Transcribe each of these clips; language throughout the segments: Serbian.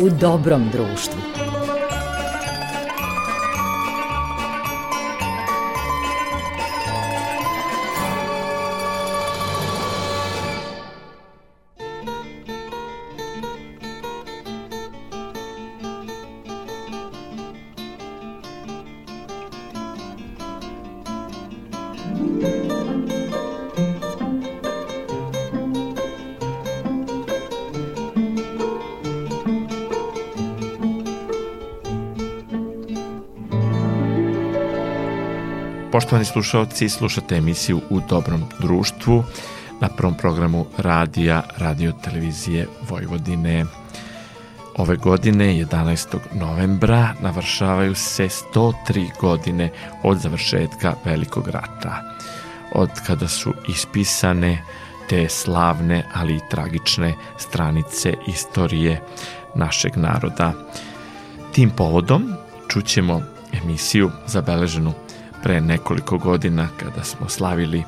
u dobrom društvu. Poštovani slušalci, slušate emisiju U dobrom društvu na prvom programu radija Radio Televizije Vojvodine. Ove godine, 11. novembra, navršavaju se 103 godine od završetka Velikog rata, od kada su ispisane te slavne, ali i tragične stranice istorije našeg naroda. Tim povodom čućemo emisiju zabeleženu pre nekoliko godina kada smo slavili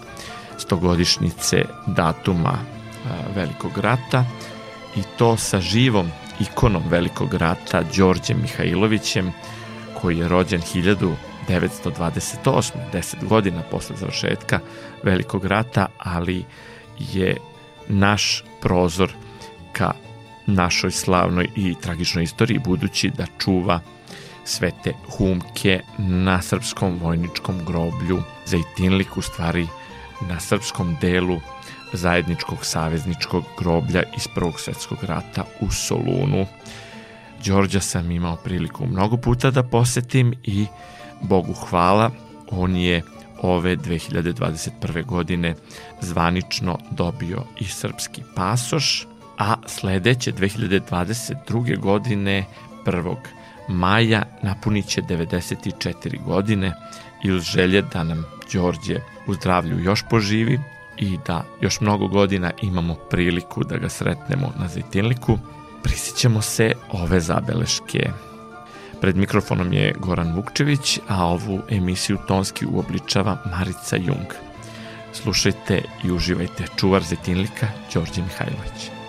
stogodišnjice datuma Velikog rata i to sa živom ikonom Velikog rata Đorđem Mihajlovićem koji je rođen 1928. 10 godina posle završetka Velikog rata, ali je naš prozor ka našoj slavnoj i tragičnoj istoriji budući da čuva svete humke na srpskom vojničkom groblju Zejtinlik, u stvari na srpskom delu zajedničkog savezničkog groblja iz Prvog svetskog rata u Solunu. Đorđa sam imao priliku mnogo puta da posetim i Bogu hvala, on je ove 2021. godine zvanično dobio i srpski pasoš, a sledeće 2022. godine 1 maja napunit će 94 godine i uz želje da nam Đorđe u zdravlju još poživi i da još mnogo godina imamo priliku da ga sretnemo na Zajtinliku, prisjećamo se ove zabeleške. Pred mikrofonom je Goran Vukčević, a ovu emisiju tonski uobličava Marica Jung. Slušajte i uživajte čuvar Zetinlika Đorđe Mihajlović.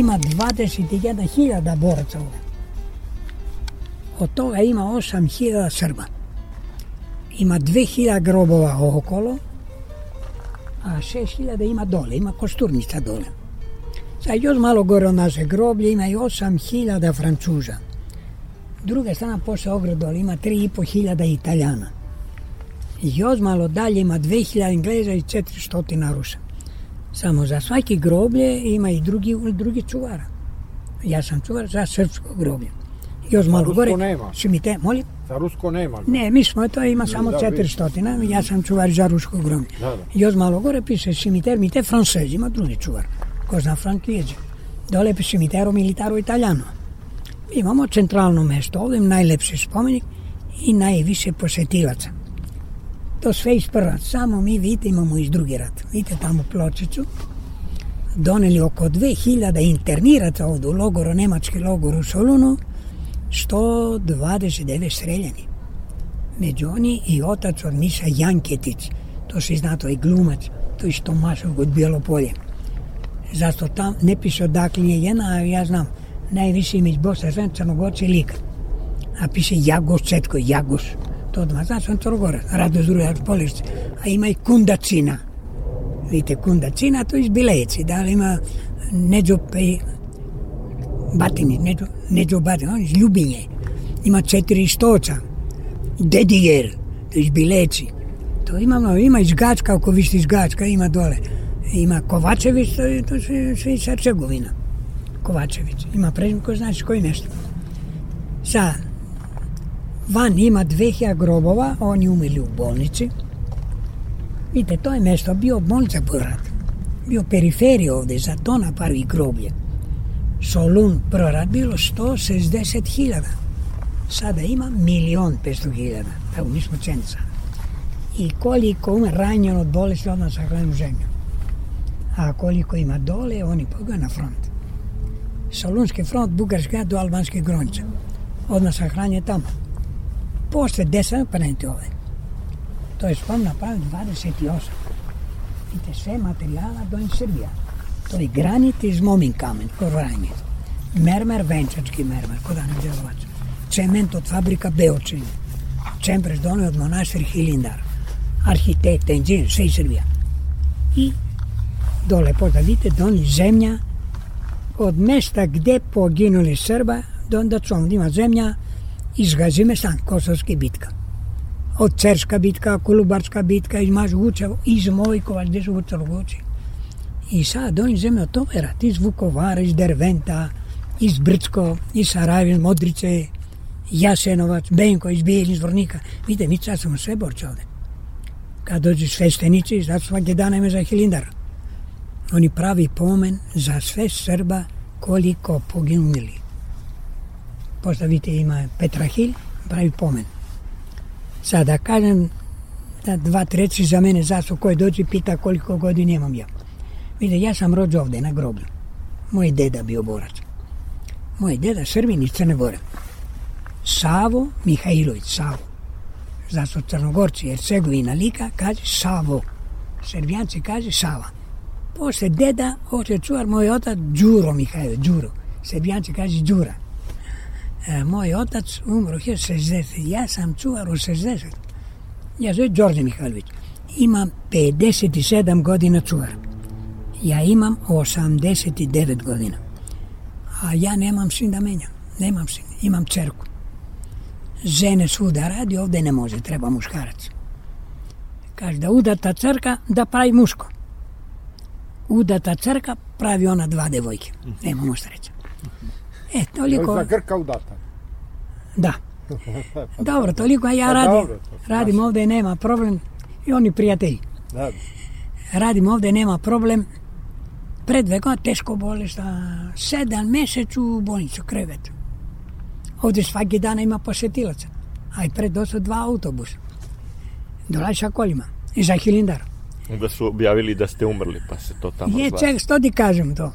Ima 21.000 boraca ovde. Od toga ima 8.000 Srba. Ima 2.000 grobova okolo, a 6.000 ima dole, ima kosturnica dole. Sad još malo gore od naše groblje ima i 8.000 Francuža. Druga strana posle ograd dole ima 3.500 Italijana. I još malo dalje ima 2.000 Engleza i 400 Rusa. Samo za svaki groblje ima i drugi, drugi čuvara. Ja sam čuvar za srpsko groblje. Još za malo Rusko gore. nema. Šimite, molim? Za Rusko nema. Ne, mi smo, to ima samo da, 400, ja sam čuvar za rusko groblje. Da, da. Još malo gore piše cimiter, mite francese, ima drugi čuvar. Ko zna frankijeze. Dole piše cimitero militaro italijano. Imamo centralno mesto, ovdje najlepši spomenik i najviše posetilaca. To sve iz prva. Samo mi, vidite, imamo iz drugi rat. Vidite tamo pločicu. Doneli oko 2000 interniraca ovdje u logoru, nemački logor u Solunu. 129 streljani. Među oni i otac od Miša Janketić. To se zna, to je glumac. To je Tomašov od Bijelopolje. Zato tam ne piše odakle je jedna, a ja znam, najviše ime iz Bosne, Crnogorci lik. A piše Jagoš Cetko, Jagoš to odmah, znači on Crnogora, Rado Zrujar Polišće, a ima i Kundacina. Vidite, Kundacina, to iz Bileci, da li ima Neđo Pej, Batini, Neđo, Neđo Batini, on iz Ljubinje. Ima četiri štoca, Dedijer, to iz Bileci. To ima, ima iz Gačka, ako vište iz Gačka, ima dole. Ima Kovačević, to, to sve iz Hercegovina. Kovačević. Ima prezim ko znači koji nešto. Sad, Van ima 2000 grobova, oni umili u bolnici. Vidite, to je mesto bio bolnica po rat. Bio periferija ovde, za to napravi groblje. Solun prvo rad bilo 160.000. Sada ima milion 500.000. Evo, mi smo cenca. I koliko ume ranjeno od bolesti, odmah sahranu zemlju. A koliko ima dole, oni pogaju na front. Solunski front, Bugarska do Albanske gronče. Odmah sahranje tamo posle 10 pa nemate ove. To je spom napravljen 28. Vidite, sve materijala do Srbija. To je granit iz momin kamen, korvranje. Mermer, venčački mermer, kodani djelovač. Cement od fabrika Beočin. Čempreš donio od monastir Hilindar. Arhitekt, inženjer, sve iz Srbija. I dole, pozda vidite, doni zemlja od mesta gde poginuli Srba, do onda ovdje ima zemlja Gazimestan, Kosovski bitka. Od Cerska bitka, Kolubarska bitka, iz Mažvučevo, iz Mojkova, gde su Vucelogoci. I sad ovim zemlja toverat iz Vukovara, iz Derventa, iz Brčko, iz Sarajeva, iz Modrice, Jasenovac, Benko, iz Bijeljin, iz Vornika. Vidite, mi sad smo sve borci ovde. Kad dođu sveštenici, zato svake dana ima za hilindar. Oni pravi pomen za sve Srba koliko poginuli. Pošto vidite ima Petrahil, pravi pomen. Sada da kažem da dva treći za mene zasu koji dođe pita koliko godina imam ja. Vidite, ja sam rođen ovde na groblju. Moj deda bio borac. Moj deda Srbin iz Crne Gore. Savo Mihajlović, Savo. Zato Crnogorci, Hercegovina, Lika, kaže Savo. Srbijanci kaže Sava. Posle deda, hoće čuvar, moj otac Đuro Mihajlović, Đuro. Srbijanci kaže Đura. E, moj otac umro 60. Ja sam čuvar u 60. Ja zove Đorđe Mihajlović. Imam 57 godina čuvar. Ja imam 89 godina. A ja nemam sin da menjam. Nemam sin. Imam čerku. Žene svuda radi, ovde ne može, treba muškarac. Kaže da udata crka da pravi muško. Udata crka pravi ona dva devojke. Nema možda reći. E, toliko... Za Grka udata. Da. Dobro, toliko ja Pa radim, dobro, radim ovde, nema problem. I oni prijatelji. Da. Radim ovde, nema problem. Pred dve godine teško bolesna, sedam mesec u bolnicu, krevet. Ovde svaki dan ima posetilaca. A i pred došlo dva autobusa. Dolazi sa kolima. I za Hilindar. Onda su objavili da ste umrli, pa se to tamo Je, ček, što ti kažem to?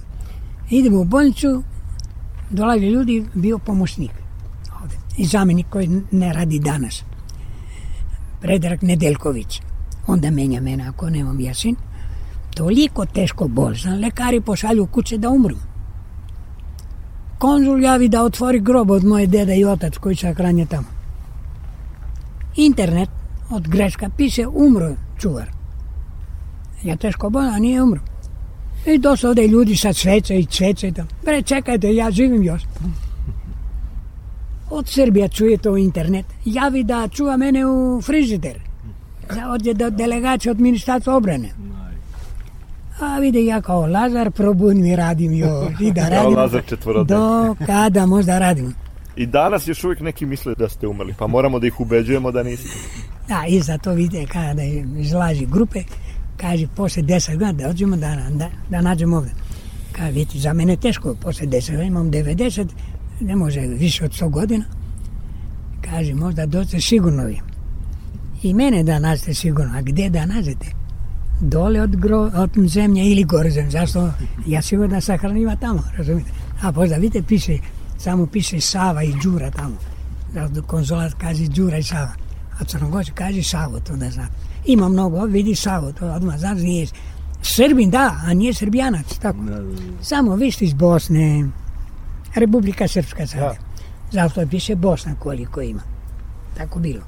Idemo u bolnicu, dolazi ljudi, bio pomoćnik ovde. I zamenik koji ne radi danas. Predrag Nedeljković. Onda menja mene ako nemam jasin. Toliko teško bolestan, lekari pošalju kuće da umru. Konzul javi da otvori grob od moje deda i otac koji se hranje tamo. Internet od greška piše umro čuvar. Ja teško bolan, a nije umro. I došlo ovde ljudi sa sveće i cveće tamo. Bre, čekajte, ja živim još. Od Srbija čuje to internet. Javi da čuva mene u frižider. Za ovdje do delegacije od ministarstva obrane. A vidi, ja kao Lazar probudim i radim još. I da Kao radim. Lazar četvorodan. Do kada možda radim. I danas još uvijek neki misle da ste umrli, pa moramo da ih ubeđujemo da niste. Da, i za to vidite kada izlazi grupe, kaže posle 10 godina da dođemo da, da, da nađemo ovde. Kaže, vidite, za mene teško, posle 10 godina imam 90, ne može više od 100 godina. Kaže, možda dođe sigurno vi. I mene da nađete sigurno, a gde da nađete? Dole od, gro, od zemlje ili gore zemlje. Zašto? Ja sigurno da sahraniva tamo, razumite? A možda vidite, piše, samo piše Sava i Đura tamo. Konzulat kaže Đura i Sava. A Crnogorci kaže Savo, to da zna. Ima mnogo, vidi Savo, to odmah znaš nije Srbin, da, a nije Srbijanac, tako. Samo vi ste iz Bosne, Republika Srpska sad. Da. Zato piše Bosna koliko ima. Tako bilo.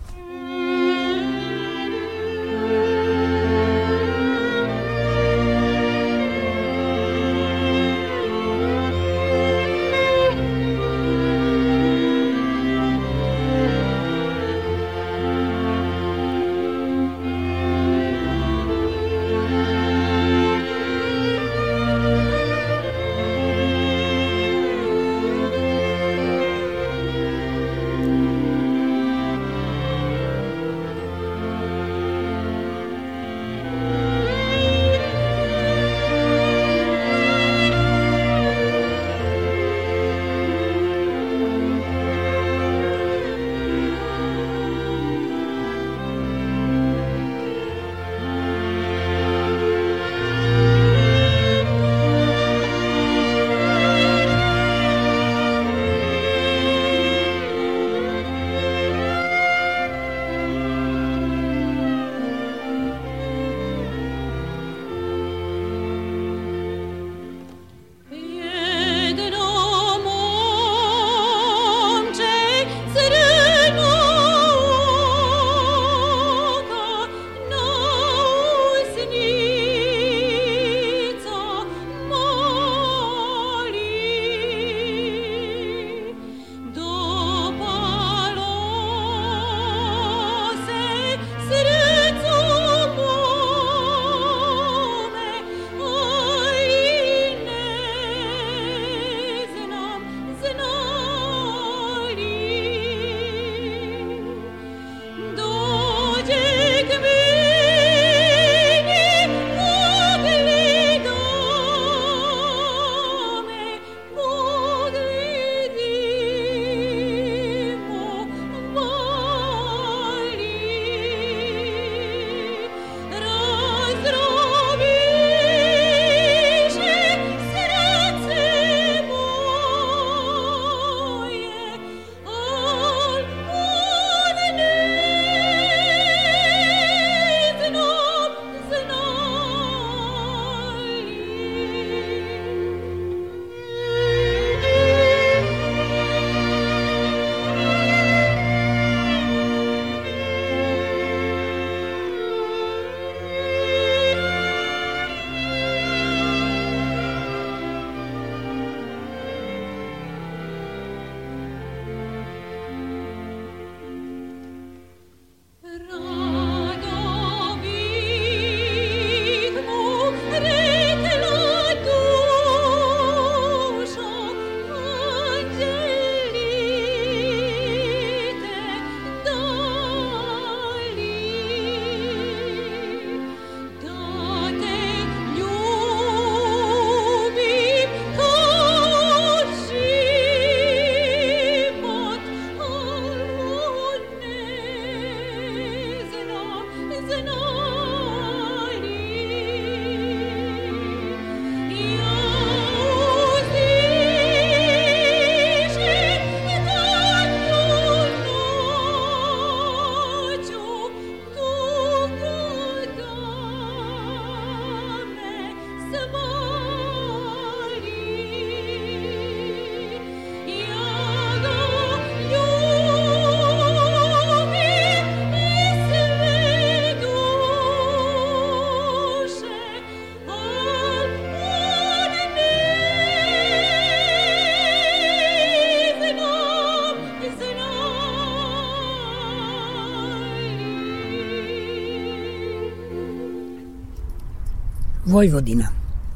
Vojvodina.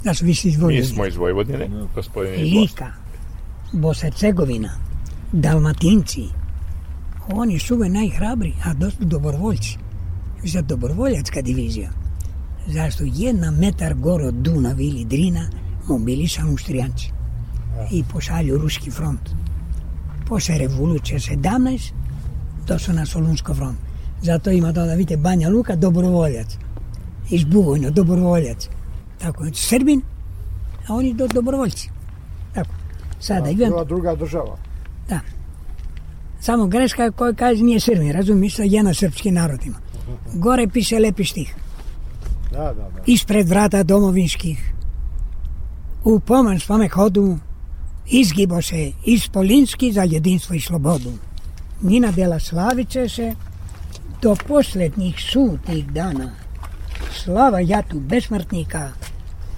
Da su više iz Mi Vojvodine. smo iz Vojvodine, gospodin iz Bosne. Lika, Bosna-Hercegovina, Dalmatinci. Oni su uvek najhrabri, a dosta dobrovoljci. Za dobrovoljačka divizija. Zašto jedna metar gore od Dunav ili Drina mobilisan Austrijanci i pošalju ruski front. Posle revolucije 17 došao na Solunsko front. Zato ima to da vidite Banja Luka dobrovoljac. Iz Bugojna dobrovoljac. Tako, Srbin, a oni do, dobrovoljci. Tako. Sada, A, bila druga država. da. Samo greška koja kaže nije Srbin, razumiješ, jedna srpski narod ima. Gore piše lepi štih. Da, da, da. Ispred vrata domovinskih. U pomoć svome hodu izgibo se ispolinski za jedinstvo i slobodu. Nina dela slaviće se do poslednjih sutnih dana. Slava jatu besmrtnika,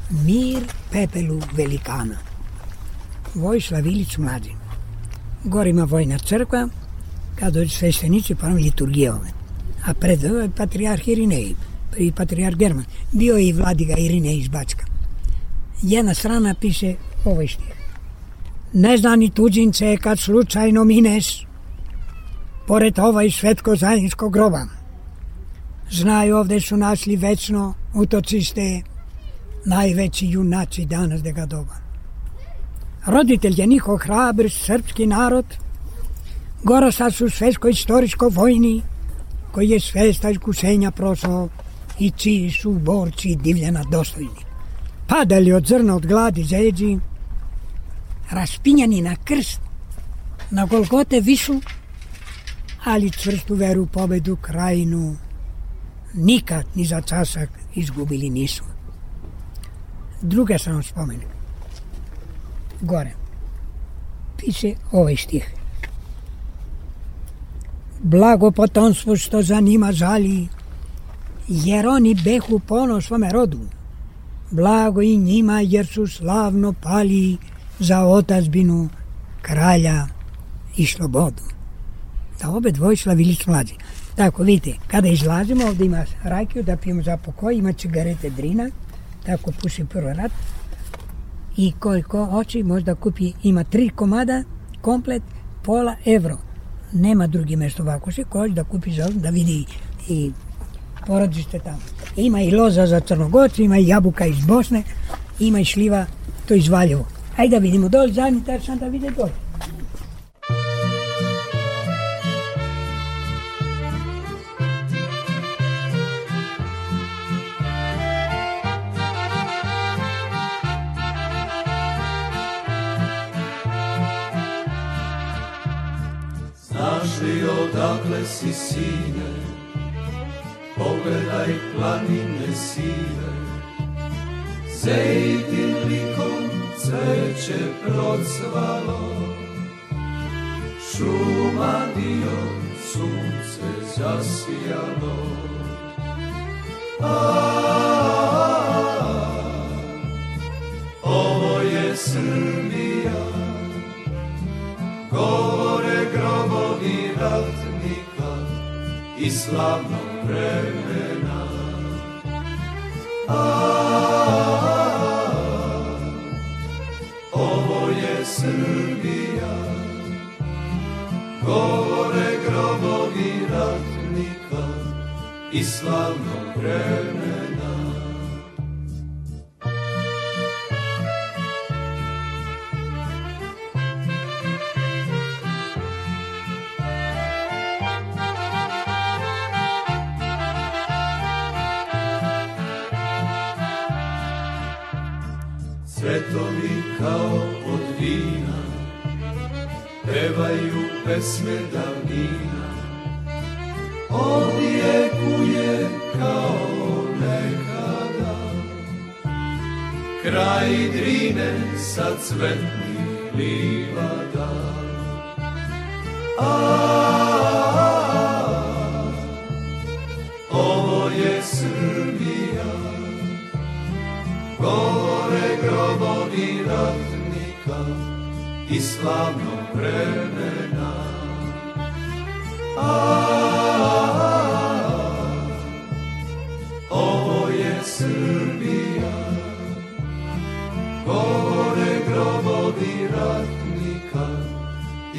mir pepelu velikana. Vojislav Ilić mlađi. Gore ima vojna crkva, kad dođe sveštenici pa liturgije ove. A pred ovo je patrijarh Irinej, i patrijarh German. Bio je i vladiga Irinej iz Bačka. Jedna strana piše ovaj štih. Ne zna ni tuđince kad slučajno mineš, pored ovaj svetko zajedničkog groba. Znaju ovde su našli večno utočiste najveći junaci danas ga doba. Roditelj je njihov hrabr srpski narod, Gorosa su svetsko-istorijsko vojni, koji je svesta iskušenja prošao i čiji su borci divljena dostojni. Padali od zrna od gladi zeđi, raspinjani na krst, na Golgote višu, ali čvrstu veru pobedu krajinu nikad ni za časak izgubili nisu. Druga sam spomenik. Gore. Piše ovaj stih. Blago potomstvo što za njima žali, jer oni behu ponos svome rodu. Blago i njima jer su slavno pali za otazbinu kralja i slobodu. Da obe dvojišla Vilić mlađi. Tako, vidite, kada izlazimo, ovde ima rakiju da pijemo za pokoj, ima cigarete drina, tako puši prvo rat, i koliko hoće, možda kupi, ima tri komada, komplet, pola evro. Nema drugi mesto ovako se, ko da kupi za da vidi i porodište tamo. Ima i loza za Crnogorcu, ima i jabuka iz Bosne, ima i šljiva, to iz Valjevo. Ajde da vidimo dole, zadnji tač sam da vide dole. Odakle si sine, pogledaj planine sive, Zejtin likom cveće procvalo, šuma dio sunce zasijalo. A, ovo je Srbija, govore grobovi ratnika i slavnog vremena. A, ovo je Srbija, govore grobovi ratnika i slavnog vremena. Kao od vina. Pevaju pesme davnina. Odjekuje kao nekada. Kraj drine sa cvetnih livada slavnog vremena. A, a, a, ovo je Srbija, govore grobovi ratnika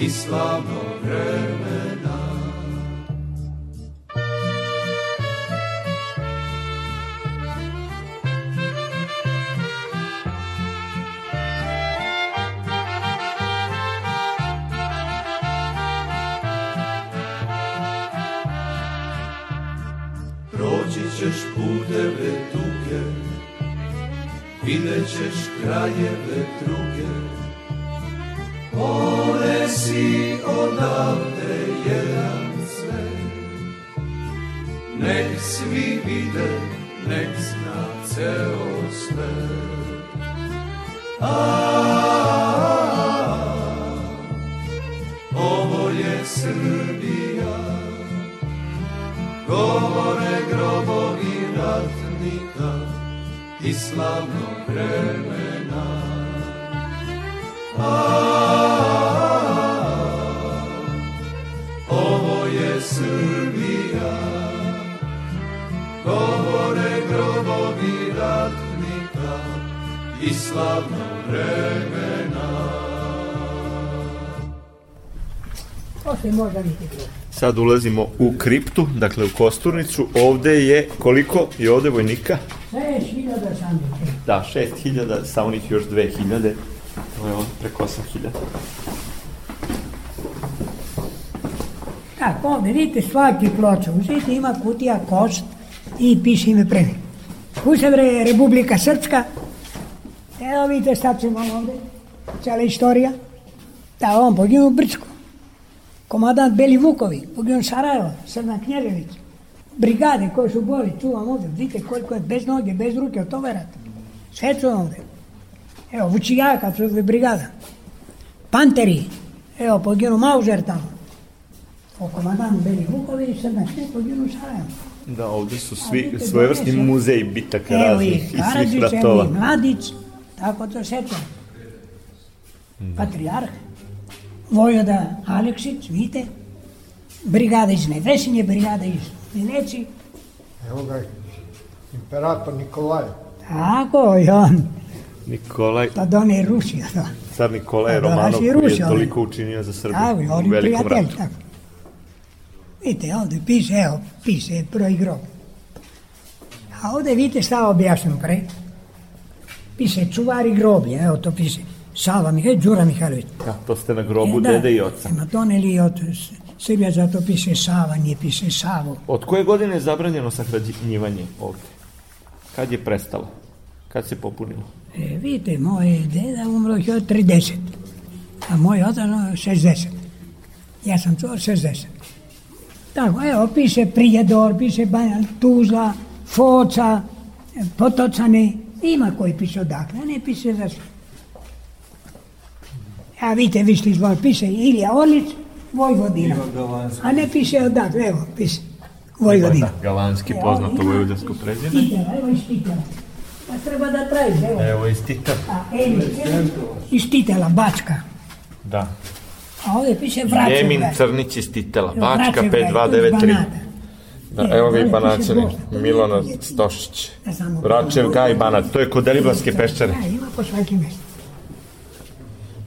i slavno vremena. Svi vide, nek zna ceo sve. A, ovo je Srbija, govore grobovi ratnika i slavnog vremena. I slavnog vremena. Sad ulazimo u kriptu, dakle u kosturnicu. Ovde je koliko i ovde vojnika? Sve hiljada sandi. Da, 6000, sa onih još 2000. To je on preko 8000. Tako, ovdje vidite svaki ploča. Uzite ima kutija kost i piše ime premi. Kusevre Republika Srpska. Evo vidite šta ćemo ovdje. Cijela istorija. Da, on poginuo u Brčku. Komadant Beli Vukovi, poginuo Sarajevo, Srna Knježević. Brigade koje su boli, čuvam ovdje. Vidite koliko je bez noge, bez ruke od toga rata. Sve su ovdje. Evo, Vučijaka, su brigada. Panteri, evo, poginuo Maužer tamo. O komandant Beli Vukovi i Srna Knježević poginuo u Sarajevo. Da, ovde su svi svojevrsni muzeji bitaka Evo raznih i svih Karadžić, evo ratova. i Mladić, tako to sećam. Patrijarh, Vojvoda Aleksić, vidite, brigada iz Nevesinje, brigada iz Veneci, Evo ga, imperator Nikolaj. tako i on, Nikolaj, da done Rusija, da. car Nikolaj Da, da, Romanov je Rusi, oni. toliko učinio za Srbiju Tako, i u velikom ratu. tako. Vidite, ovdje piše, evo, piše broj grob. A ovdje vidite šta objašnjam pre. Piše čuvari groblje, evo to piše. Sava Mihajlović, Đura Mihajlović. Da, to ste na grobu E, da, dede i oca. Ima doneli od Srbija, zato piše Sava, nije piše Savo. Od koje godine je zabranjeno sahranjivanje ovde? Kad je prestalo? Kad se popunilo? E, vidite, moj deda umro je od 30, a moj otac ono, 60. Ja sam čuo 60. Tako, evo, piše Prijedor, piše Banja, Tuzla, Foca, e, Potocane, ima koji piše odakle, a ne piše za sve. A vidite, vi ste izvoli, piše Ilija Orlić, Vojvodina. A ne piše odakle, evo, piše Vojvodina. Galanski, poznato vojvođansko prezime. Titela, evo iz Titela. Pa treba da tražiš, evo. Evo iz Tita. A Emil iz Titela, Bačka. Da. A ovdje piše Vraćevgrad. Jemin Crnić iz Titela. Bačka Vraćevgrad, to je 5293. Da, E, evo ga i dole piše Banaćani. Milona Stošić. Vračev Gaj Banat. To je kod Deliblatske peščare. Da, ima po svaki mjestu.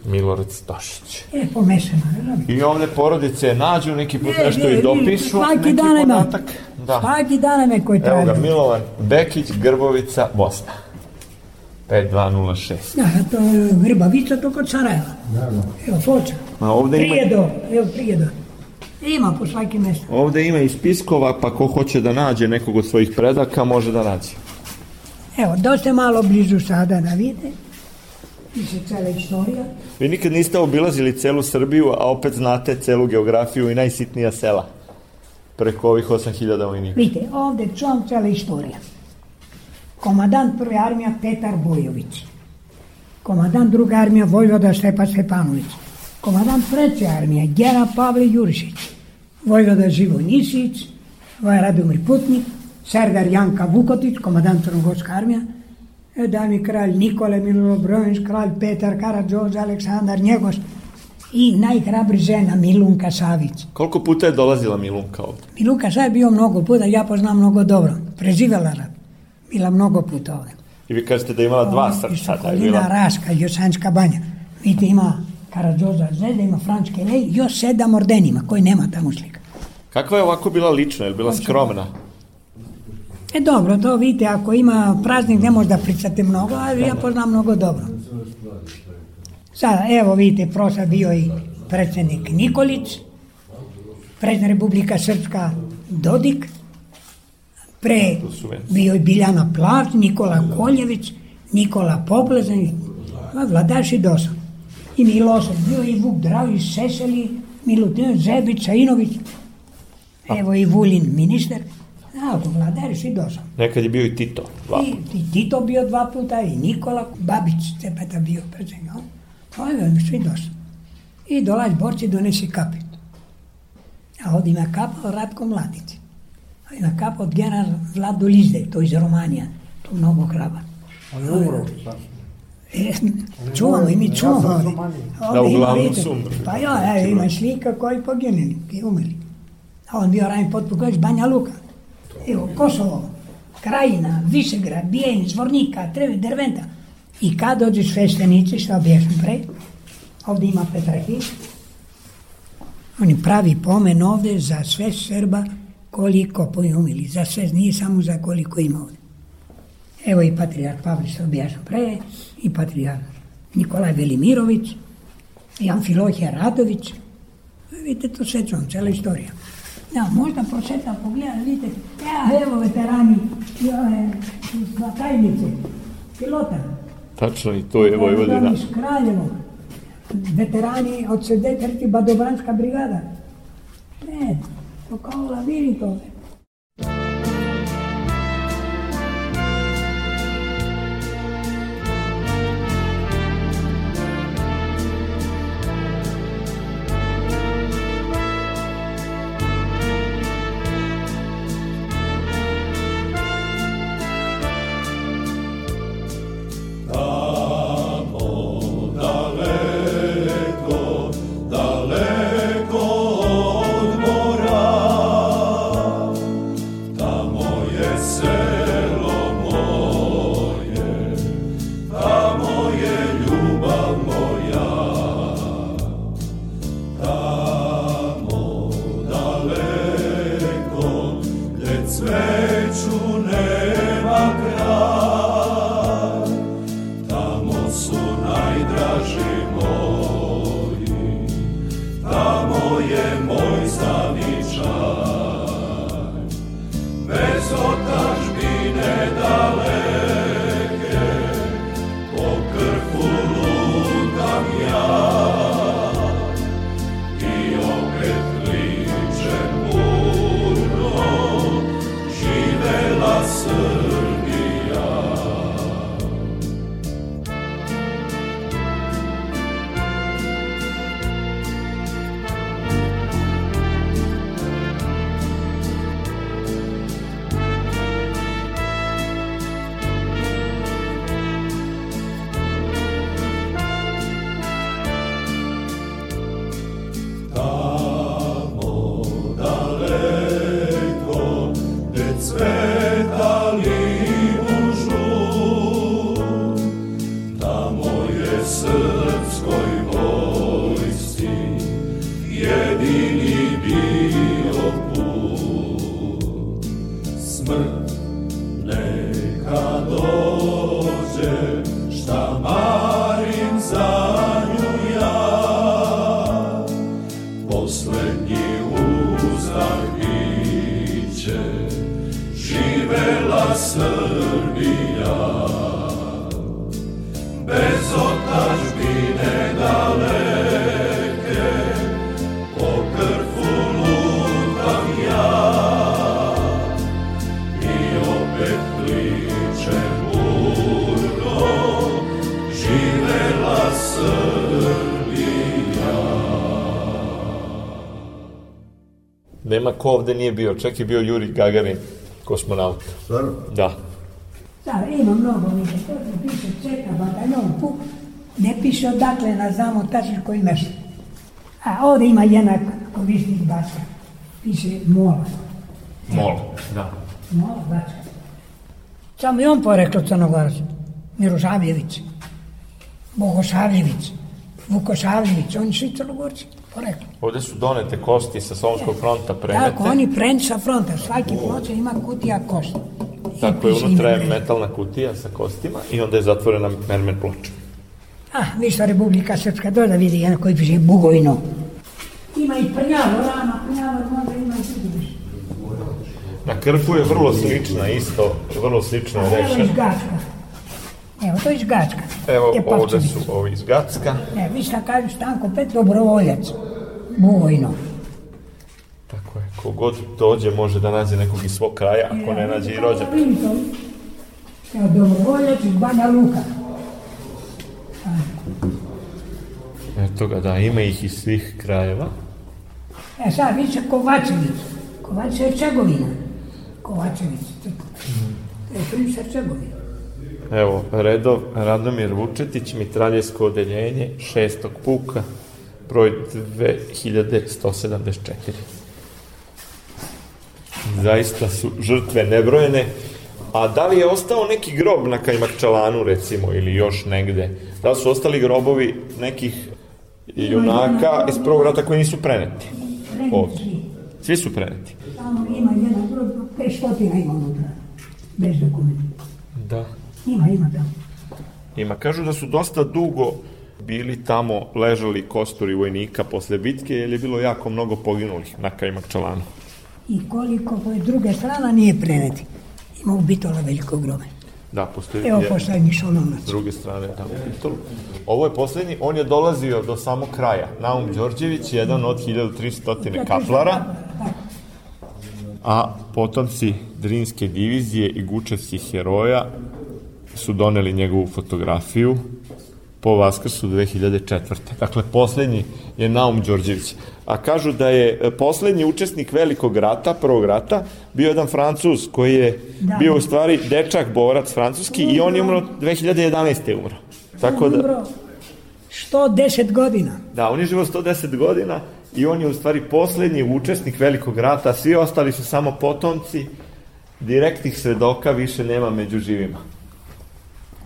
Milorad Stošić. E, pomešano? I ovde porodice nađu neki put Ne, nešto ne, i ne, dopišu svaki neki dan ima. podatak. Da. Svaki dan me koji Evo ga, traži. Milovan Bekić, Grbovica, Bosna. 5206. Da, to je Grbavica, to kod Sarajeva. Evo, Foča. A ovde ima, Prijedor, evo Prijedor. Ima po svaki mjestu. ovde ima i spiskova, pa ko hoće da nađe nekog od svojih predaka, može da nađe. Evo, dosta malo blizu sada da vidite. Piše cela istorija. Vi nikad niste obilazili celu Srbiju, a opet znate celu geografiju i najsitnija sela. Preko ovih 8000 vojnika. Vidite, ovdje čuvam cela istorija. Komadant prve armija Petar Bojović. Komadant druga armija Vojvoda Stepa Stepanović. Komadant treće armije Gera Pavle Jurišić. Vojvoda Živo Nisić. Ovaj Radomir Putnik. Serdar Janka Vukotić, komadant Crnogorska armija. E, da mi kralj Nikole Mililo Brojnić, kralj Petar Karadžoz, Aleksandar Njegoš i najhrabri žena Milunka Savić. Koliko puta je dolazila Milunka ovde? Miluka sad je bio mnogo puta, ja poznam mnogo dobro. Preživjela rat. Bila mnogo puta ovdje. I vi kažete da je imala dva srca, da je bila... Raška, Josanska banja. Vidite, ima Karadžoza zvezda, ima Frančke lej, još sedam ordenima, koji nema tamo slika. Kakva je ovako bila lična, je bila skromna? E dobro, to vidite, ako ima praznik ne možda pričate mnogo, ali ja poznam mnogo dobro. Sada, evo vidite, prošla bio i predsjednik Nikolić, predsjednik Republika Srpska Dodik, pre bio i Biljana Plač, Nikola Koljević, Nikola Poplezan, vladaš i. I Milošević, bio i Vuk Dravić, Seseli, Milutin Zebić, Sajinović, evo i Vulin ministar, ako vladar svi došao. Nekad je bio i Tito. Dva. I, I Tito bio dva puta, i Nikola Babić, cepeta bio predsjednik. To je svi došao. I dolaz borci donesi kapit. A ovdje ima kapa od Ratko Mladić. A ima kapa od general Vlado Lizde, to iz Romanija. To mnogo hraba. On je umro. E, čuvamo i mi čuvamo. ovdje. Da, Ovdje ima, uglavnom su umrli. Pa ja, evo, ima slika koji poginuli, i umrli. A on bio ranjen potpuković Banja Luka. Evo, Kosovo, Krajina, Višegrad, Bijenj, Zvornika, Trevi, Derventa. I kad dođu sveštenici, što objašnjam pre, ovdje ima Petrahij, oni pravi pomen ovdje za sve Srba koliko pojumili, za sve, nije samo za koliko ima ovdje. Evo i patrijarh Pavle što objašnjam pre, i patrijarh Nikolaj Velimirović, i Amfilohija Radović. Vidite, to sve čuvam, cela istorija. Ja, možda prošetam, pogledam, vidite, ja, evo veterani, ja, na tajnice, pilota. Tačno i to je Vojvodina. Iz Kraljevo, veterani od 73. Badobranska brigada. Ne, to kao labirint ovdje. Nema ko ovde nije bio, čak je bio Juri Gagarin, kosmonaut. Stvarno? Da. Da, ima mnogo više. To se piše čeka bataljon puk, ne piše odakle na znamo tačno koji mešta. A ovdje ima jednak korisnik Bačka. Piše Mola. Mol. Da. Mola Bačka. Samo i on poreklo Crnogorac. Mirosavljević. Bogosavljević. Vukosavljević, oni svi crnogorci, poreklo. Ovde su donete kosti sa Solonskog fronta prenete. Tako, oni prenč sa fronta, svaki ploča ima kutija kosti. I Tako je, unutra je metalna kutija sa kostima i onda je zatvorena mermer ploča. Ah, viš Republika Srpska, to da vidi jedan koji piše Bugojno. Ima i prnjavo, rana, prnjavo, možda ima i vidiš. Na krpu je vrlo slična, isto, vrlo slično je Evo iz. Gačka. Evo, to je iz Gačka. Evo, ovde su ovi iz Gacka. E, vi šta kažu, Stanko Pet, dobrovoljac. Bugojno. Tako je, kogod dođe može da nađe nekog iz svog kraja, ako ne nađe i rođak. Evo, dobrovoljac iz Banja Luka. Eto ga, da, ima ih iz svih krajeva. E sad, vi se Kovačević. Kovač je Čegovina. Kovačević. Princ Hercegovina. Evo, redov Radomir Vučetić, mitraljevsko odeljenje, šestog puka, broj 2174. Zaista su žrtve nebrojene. A da li je ostao neki grob na Kajmakčalanu, recimo, ili još negde? Da su ostali grobovi nekih junaka iz prvog rata koji nisu preneti? Ovde. Svi su preneti. Samo ima jedan 500 ima unutra. Bez dokumenta. Da. Ima, ima tamo. Ima, kažu da su dosta dugo bili tamo, ležali kosturi vojnika posle bitke, jer je bilo jako mnogo poginulih na Kajmakčalanu. I koliko koje druge strana nije preneti. Ima u Bitola veliko grobe. Da, postoji Evo poslednji šolonac. s druge strane tamo u Titolu. Ovo je poslednji, on je dolazio do samog kraja. Naum Đorđević, jedan od 1300 kaplara, a potomci Drinske divizije i Gučevskih heroja su doneli njegovu fotografiju po Vaskrsu 2004. Dakle, poslednji je Naum Đorđević. A kažu da je e, poslednji učesnik velikog rata, prvog rata, bio jedan Francuz koji je Da. bio u stvari dečak, borac francuski i on je umro 2011. je umro. Tako da, Umro 110 godina. da, on je živo 110 godina i on je u stvari poslednji učesnik velikog rata, svi ostali su samo potomci, direktnih svedoka više nema među živima.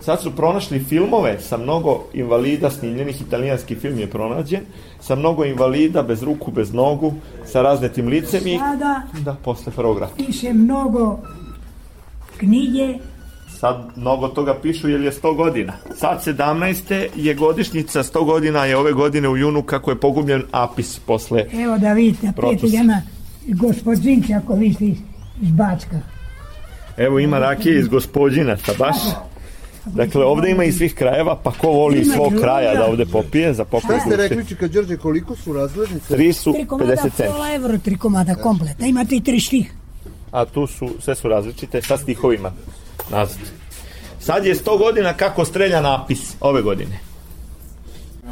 Sad su pronašli filmove sa mnogo invalida snimljenih, italijanski film je pronađen, sa mnogo invalida, bez ruku, bez nogu, sa raznetim licem i... Sada Da, posle prvog rata. piše mnogo knjige Sad mnogo toga pišu jer je 100 godina. Sad 17. je godišnjica, 100 godina je ove godine u junu kako je pogubljen Apis posle... Evo da vidite, Protus. prijatelj jedna gospodinča ako vi ste iz, iz Backa. Evo ima rakije iz gospodinaca baš. Dakle, ovde ima iz svih krajeva, pa ko voli iz Ima svog kraja da ovde popije za pokoj Šta ste rekli, Čika Đorđe, koliko su razglednice? Tri su Tri komada 50 centi. pola evro, tri komada kompleta. Imate i tri štih. A tu su, sve su različite, sa stihovima nazad. Sad je 100 godina kako strelja napis ove godine.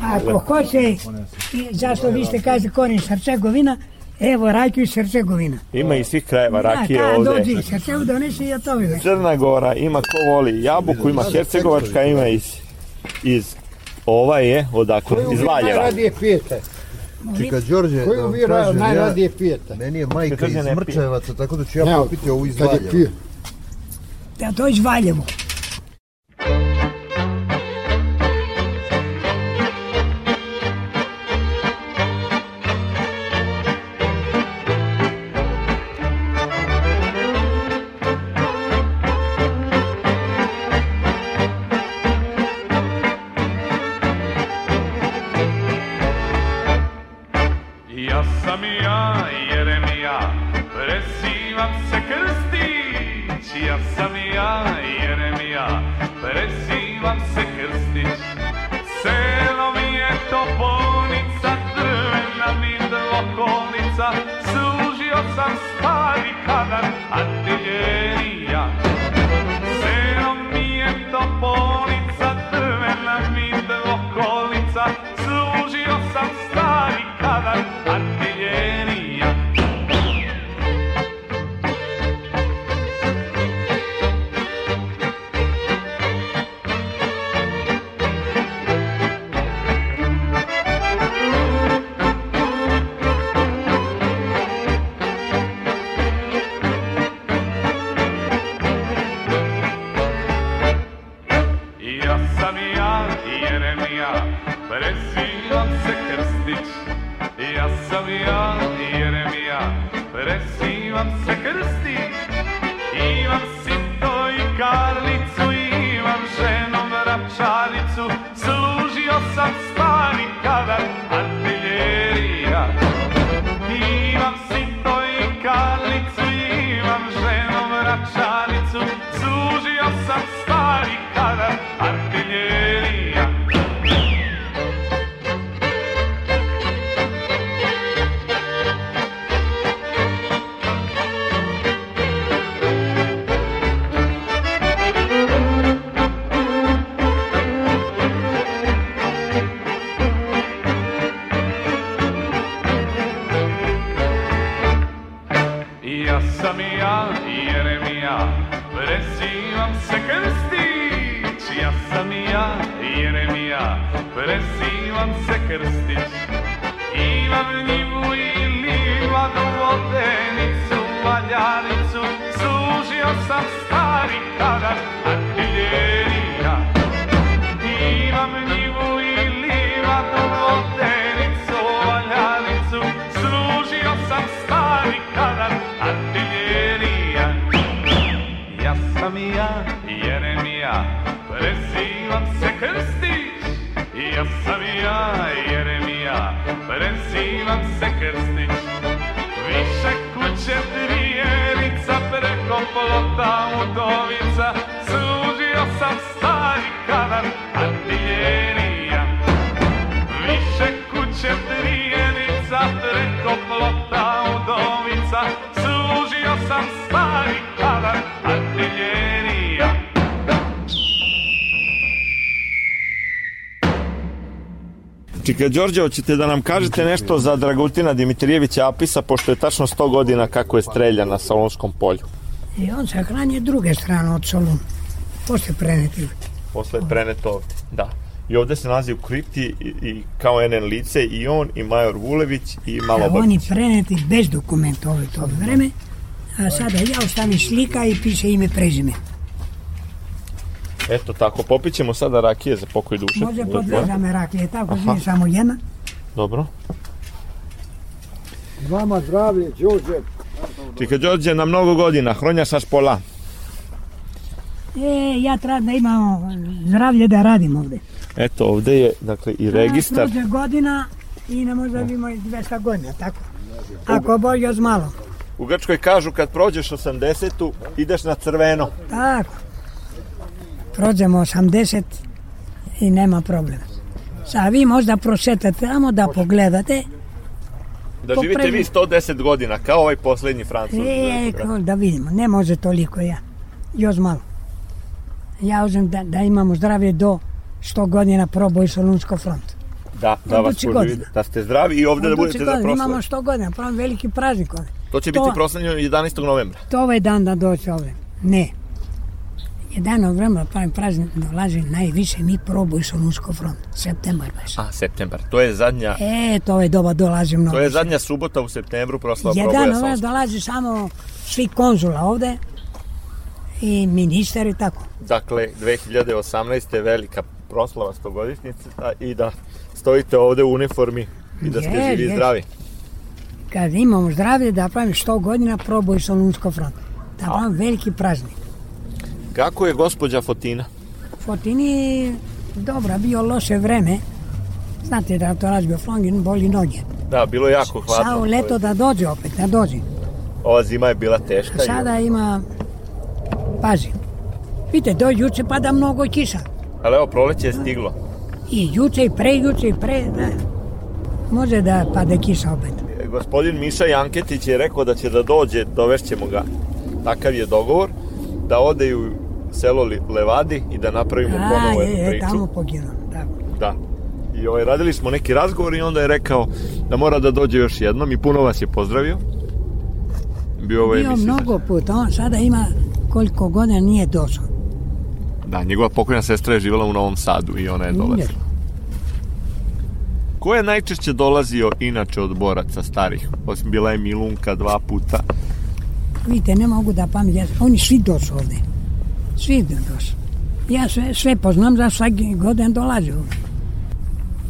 Ako hoće, i zašto vi ste kažete korin Hercegovina, evo rakiju iz Hercegovina. Ima iz svih krajeva rakije Da, ovde. dođi iz Hercegovine, donesi i to vive. Crna Gora, ima ko voli jabuku, ima Hercegovačka, ima iz, iz ova je, odakle, Koju iz vi Valjeva. najradije pijete? Čika Đorđe, da Koju vam vi ra- kažem, ja, najradije pijete? meni je majka iz. Mrčajevaca, tako da ću ja popiti ovu iz Valjeva. Pije. Da, to je I'm sick Đorđe, hoćete da nam kažete nešto za Dragutina Dimitrijevića Apisa, pošto je tačno 100 godina kako je streljan na Solonskom polju. I on se hrani druge strane od Soluna. Posle preneti. Posle je preneto ovde. Da. I ovde se nalazi u kripti i, i kao NN lice i on i Major Vulević i Malo A oni preneti bez dokumenta ove to vreme. A sada ja ostavim slika i piše ime prezime. Eto tako, popićemo sada rakije za pokoj duše. Može po dve žame raklije, tako Aha. samo jedna. Dobro. Vama zdravlje, Đorđe. Čika Đorđe, na mnogo godina, hronja sa špola. E, ja treba da imam zdravlje da radim ovde. Eto, ovde je, dakle, i registar. Prođe godina i ne može da imamo 200 godina, tako? Ako Bog još malo. U Grčkoj kažu kad prođeš 80-tu, ideš na crveno. Tako. Prođemo 80 i nema problema. Sa vi možda prošetate tamo da pogledate. Da živite vi prvi- 110 godina, kao ovaj poslednji francuz. E, da vidimo, ne može toliko ja. Još malo. Ja uzem da, da imamo zdravlje do 100 godina proboj Solunsko front. Da, da vas godina. vidjeti. Da ste zdravi i ovde da budete za Imamo proslavu. 100 godina, pravim veliki praznik ovde. To će to- biti proslavljeno 11. novembra. To ovaj dan da doći ovde. Ne. Jedan vremena pravim praznik dolazi najviše mi proboj Solunsko front. Septembar baš. A, septembar. To je zadnja, E, to je doba dolazi mnogo. to je zadnja subota u septembru proslava Jedan proboja vremena Solunskog. dolazi samo svi konzula ovde i ministar i tako. Dakle, 2018. velika proslava stogodišnjice a, i da stojite ovde u uniformi i da ste Je, živi i zdravi. Kad imamo zdravlje da pravim 100 godina proboj Solunsko front. Da pravim veliki praznik. Kako je gospođa Fotina? Fotini dobra, bio loše vreme. Znate da to razbio flongin, boli noge. Da, bilo je jako hladno. Sao leto da dođe opet, da dođe. Ova zima je bila teška. A i- sada ima, pazi, vidite, do juče pada mnogo kiša. Ali evo, proleće je stiglo. I juče, i pre juče, i pre, da. Može da pada kiša opet. Gospodin Miša Janketić je rekao da će da dođe, dovešćemo ga. Takav je dogovor, da ode u selo Levadi i da napravimo A, ponovo je, jednu je, priču. tamo poginuo, da. Da. I ovaj, radili smo neki razgovor i onda je rekao da mora da dođe još jednom i puno vas je pozdravio. Bio ovo Bio mnogo puta, on sada ima koliko godina nije došao. Da, njegova pokojna sestra je živjela u Novom Sadu i ona je dolazila. Ko je najčešće dolazio inače od boraca starih? Osim bila je Milunka dva puta. Vidite, ne mogu da pametim, oni svi došli ovde. Svi došli. Ja sve, sve poznam, za svaki godin dolaze ovde.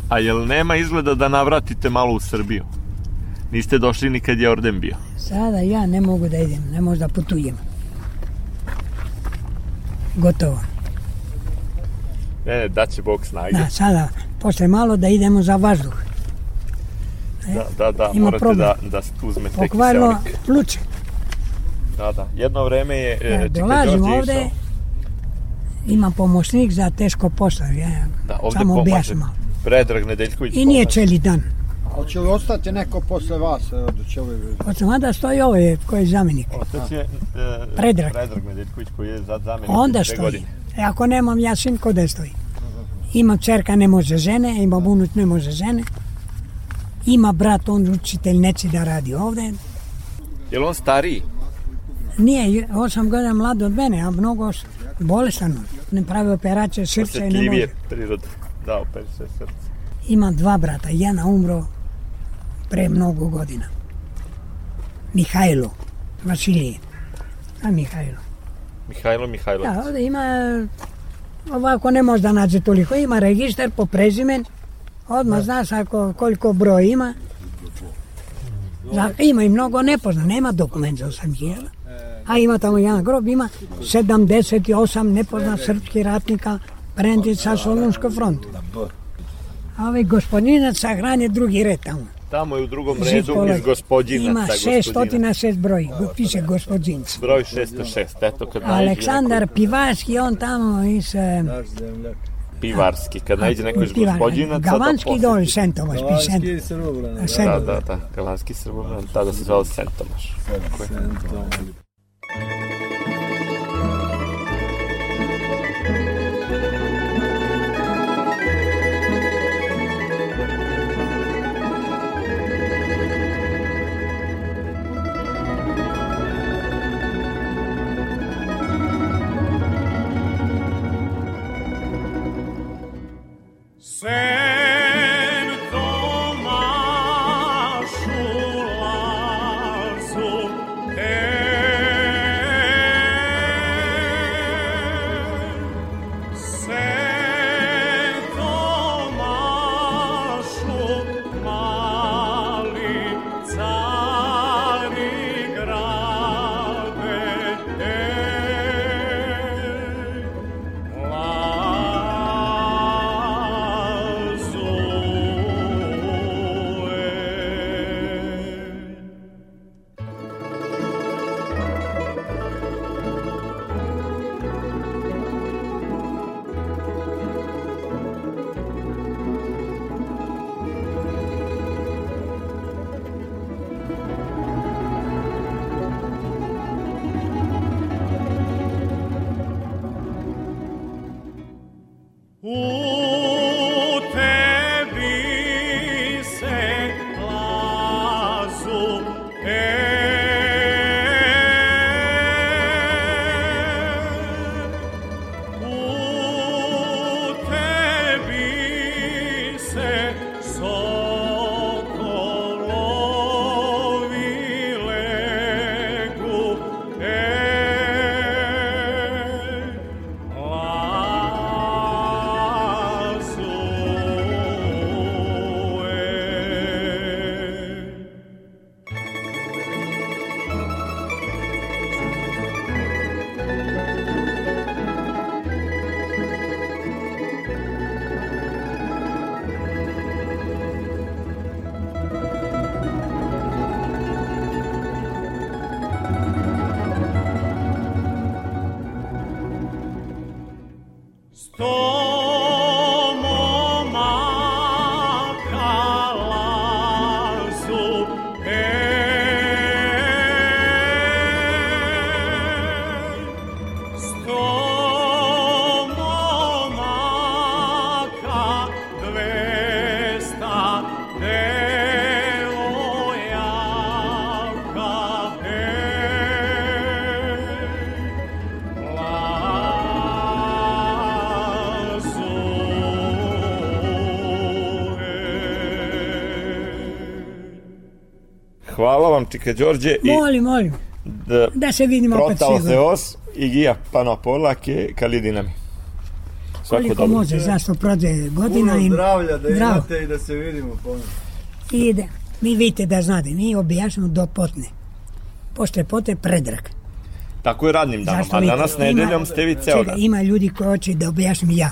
A jel nema izgleda da navratite malo u Srbiju? Niste došli ni kad je orden bio. Sada ja ne mogu da idem, ne mogu da putujem. Gotovo. Ne, ne, daće Bog snage. Da, sada, posle malo da idemo za vazduh. Da, da, da, Ima morate problem. da, da uzmete Pokvarilo kiseonik. pluće. Da, da. Jedno vreme je e, Ja, Čika dolazim ovde, išao. imam pomoćnik za teško posao. Ja, Da, ovde samo pomaže. Predrag Nedeljković I nije celi dan. Hoće li ostati neko posle vas? Evo, da će ovi... Od samada stoji ovaj koji je zamjenik. Otac je e, Predrag. Predrag Nedeljković koji je za zamenik Onda stoji. godine. E, ako nemam ja sin, ko da stoji? Ima čerka, ne može žene, ima unuč, ne može žene. Ima brat, on učitelj, neće da radi ovde. Je li on stariji? Nije, osam godina mlad od mene, a mnogo bolestan. Ne pravi operacije srca i ne može. Prirode. Da, opet se srce. Ima dva brata, jedan umro pre mnogo godina. Mihajlo, Vasilije. A Mihajlo. Mihajlo Mihajlović. Da, ovde ima, ovako ne može da nađe toliko, ima registar po prezimen, odmah znaš ako, koliko broj ima. Za, ima i mnogo nepozna, nema dokument za 8000. A ima tamo jedan grob, ima 78 nepozna srpskih ratnika prendi sa Solunskog frontu. A ovaj gospodinac sahran je drugi red tamo. Tamo je u drugom redu iz gospodinaca. Ima gospodina. 606 broj, piše gospodinc. Broj 606. Eto, kad Aleksandar neko Pivarski, on tamo iz... e, pivarski, kad naiđe neko iz Pivar- gospodinaca, da Gavanski posjeti. dol, Sentomaš, pi Sent. Gavanski Srbobran. Da, da, da, galanski srbobran, tada se zvao Sentomaš. Tako U Hvala vam, Čika Đorđe. I Molim, molim, da da se vidimo opet protao svi. se os i gija pano polake kalidinami. Svako Koliko dobro. može, zašto prođe godina Puno i zdravlja da Zdravo. imate i da se vidimo ponovno. ide. Mi vidite da znate, mi objašnjamo do potne. Posle pote predrag. Tako je radnim danom, a vidite, danas ima- nedeljom ste vi ceo dan. Ima ljudi koji hoće da objasnim ja.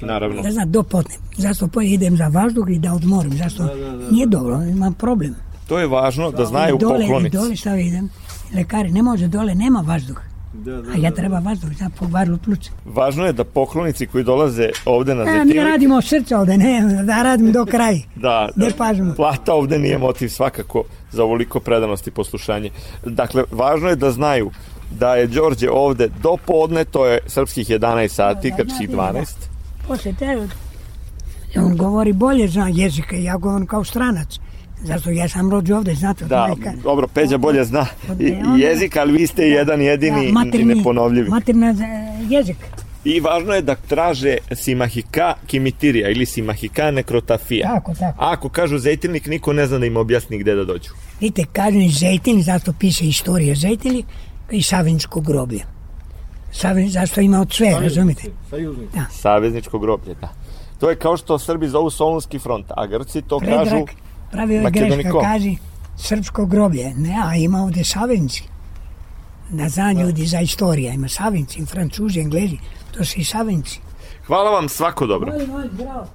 Naravno. Da znam, do potne. Zašto po idem za vazduh i da odmorim. Zašto? Nije dobro, imam problem. To je važno da znaju dole, poklonici. dole šta idem. Lekari, ne može dole, nema vazduh. A ja treba vazduh za povarlu pluća. Važno je da poklonici koji dolaze ovde na E, mi radimo od srca ovde, ne, da radim do kraja. da, Ne pažimo. plata ovde nije motiv svakako za ovoliko predanost i poslušanje. Dakle, važno je da znaju da je Đorđe ovde do podne, to je srpskih 11 sati, Da, grčkih znate, 12. Posle te, on govori bolje zna jezika, ja govorim kao stranac. Zato ja sam rođen ovde, znate, Da, majka. dobro, Peđa bolje zna i, i jezik, ali vi ste jedan jedini Da, i materni- neponovljivi. Materna e, jezik. I važno je da traže simahika kimitirija ili simahika nekrotafija. Tako, tako. A ako kažu zejtilnik, niko ne zna da im objasni gde da dođu. Vidite, kažem Zejtin, zato piše istorija Zejtili i Savinsko groblje. Savin, zašto ima od sve, razumite? Sajuzni. Savezničko groblje, da. To je kao što Srbi zovu Solunski front, a Grci to kažu... Pravio je greška, Makedonikom. kaži srpsko groblje. Ne, a ima ovde Savinski. Da zna ljudi za istorija. Ima Savinci, Francuzi, Englezi. To su i Savinci. Hvala vam, svako dobro. Molim, molim, bravo.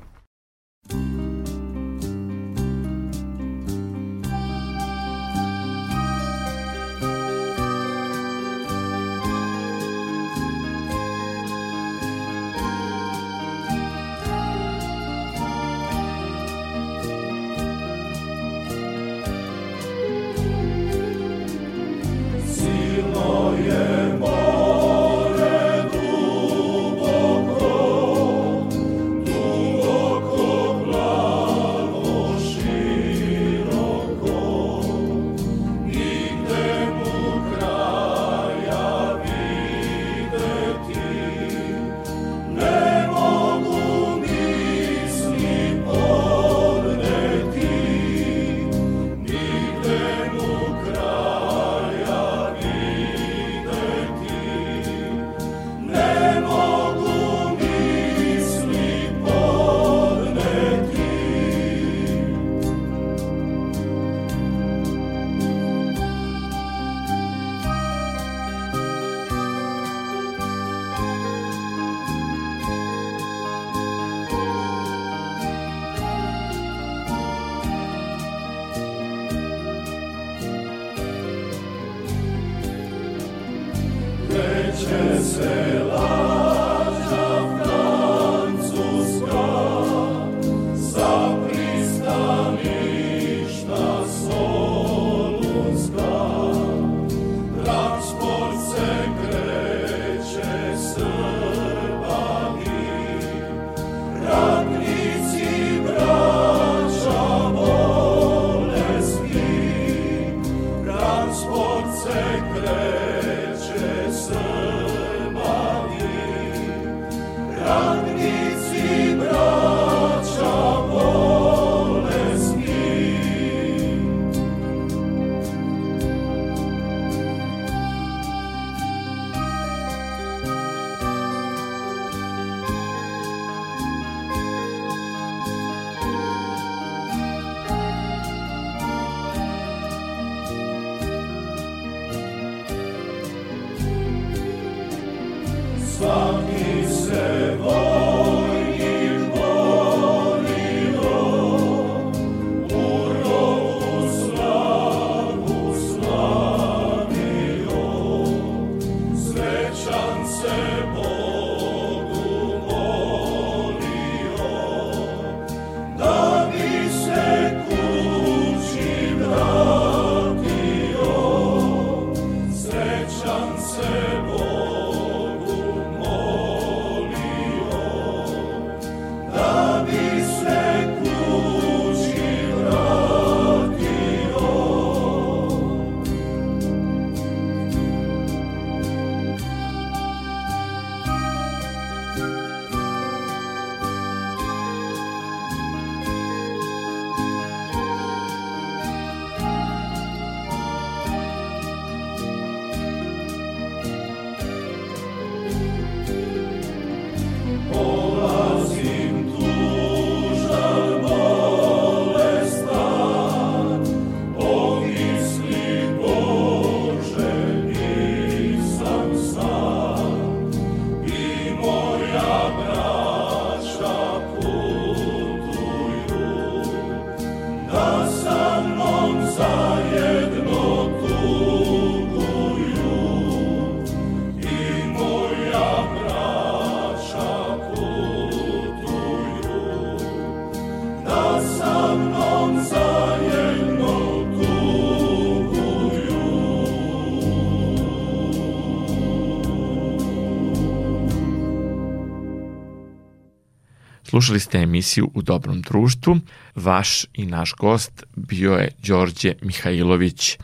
Slušali ste emisiju U dobrom društvu. Vaš i naš gost bio je Đorđe Mihajlović,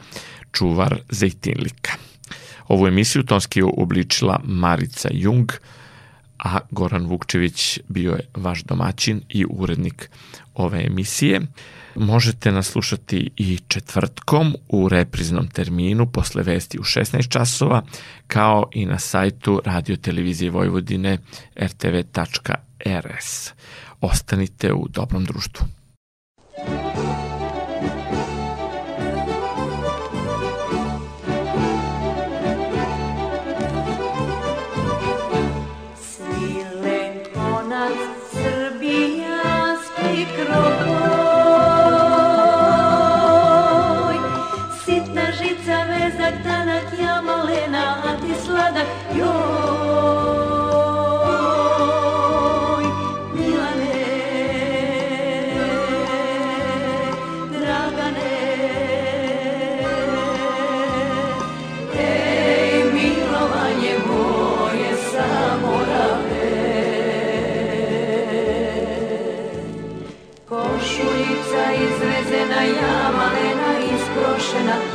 čuvar Zejtinlika. Ovu emisiju tonski je uobličila Marica Jung, a Goran Vukčević bio je vaš domaćin i urednik ove emisije. Možete nas slušati i četvrtkom u repriznom terminu posle vesti u 16 časova, kao i na sajtu Radio Televizije Vojvodine rtv.rs. Ostanite u dobrom društvu. izvezena ja, malena isprošena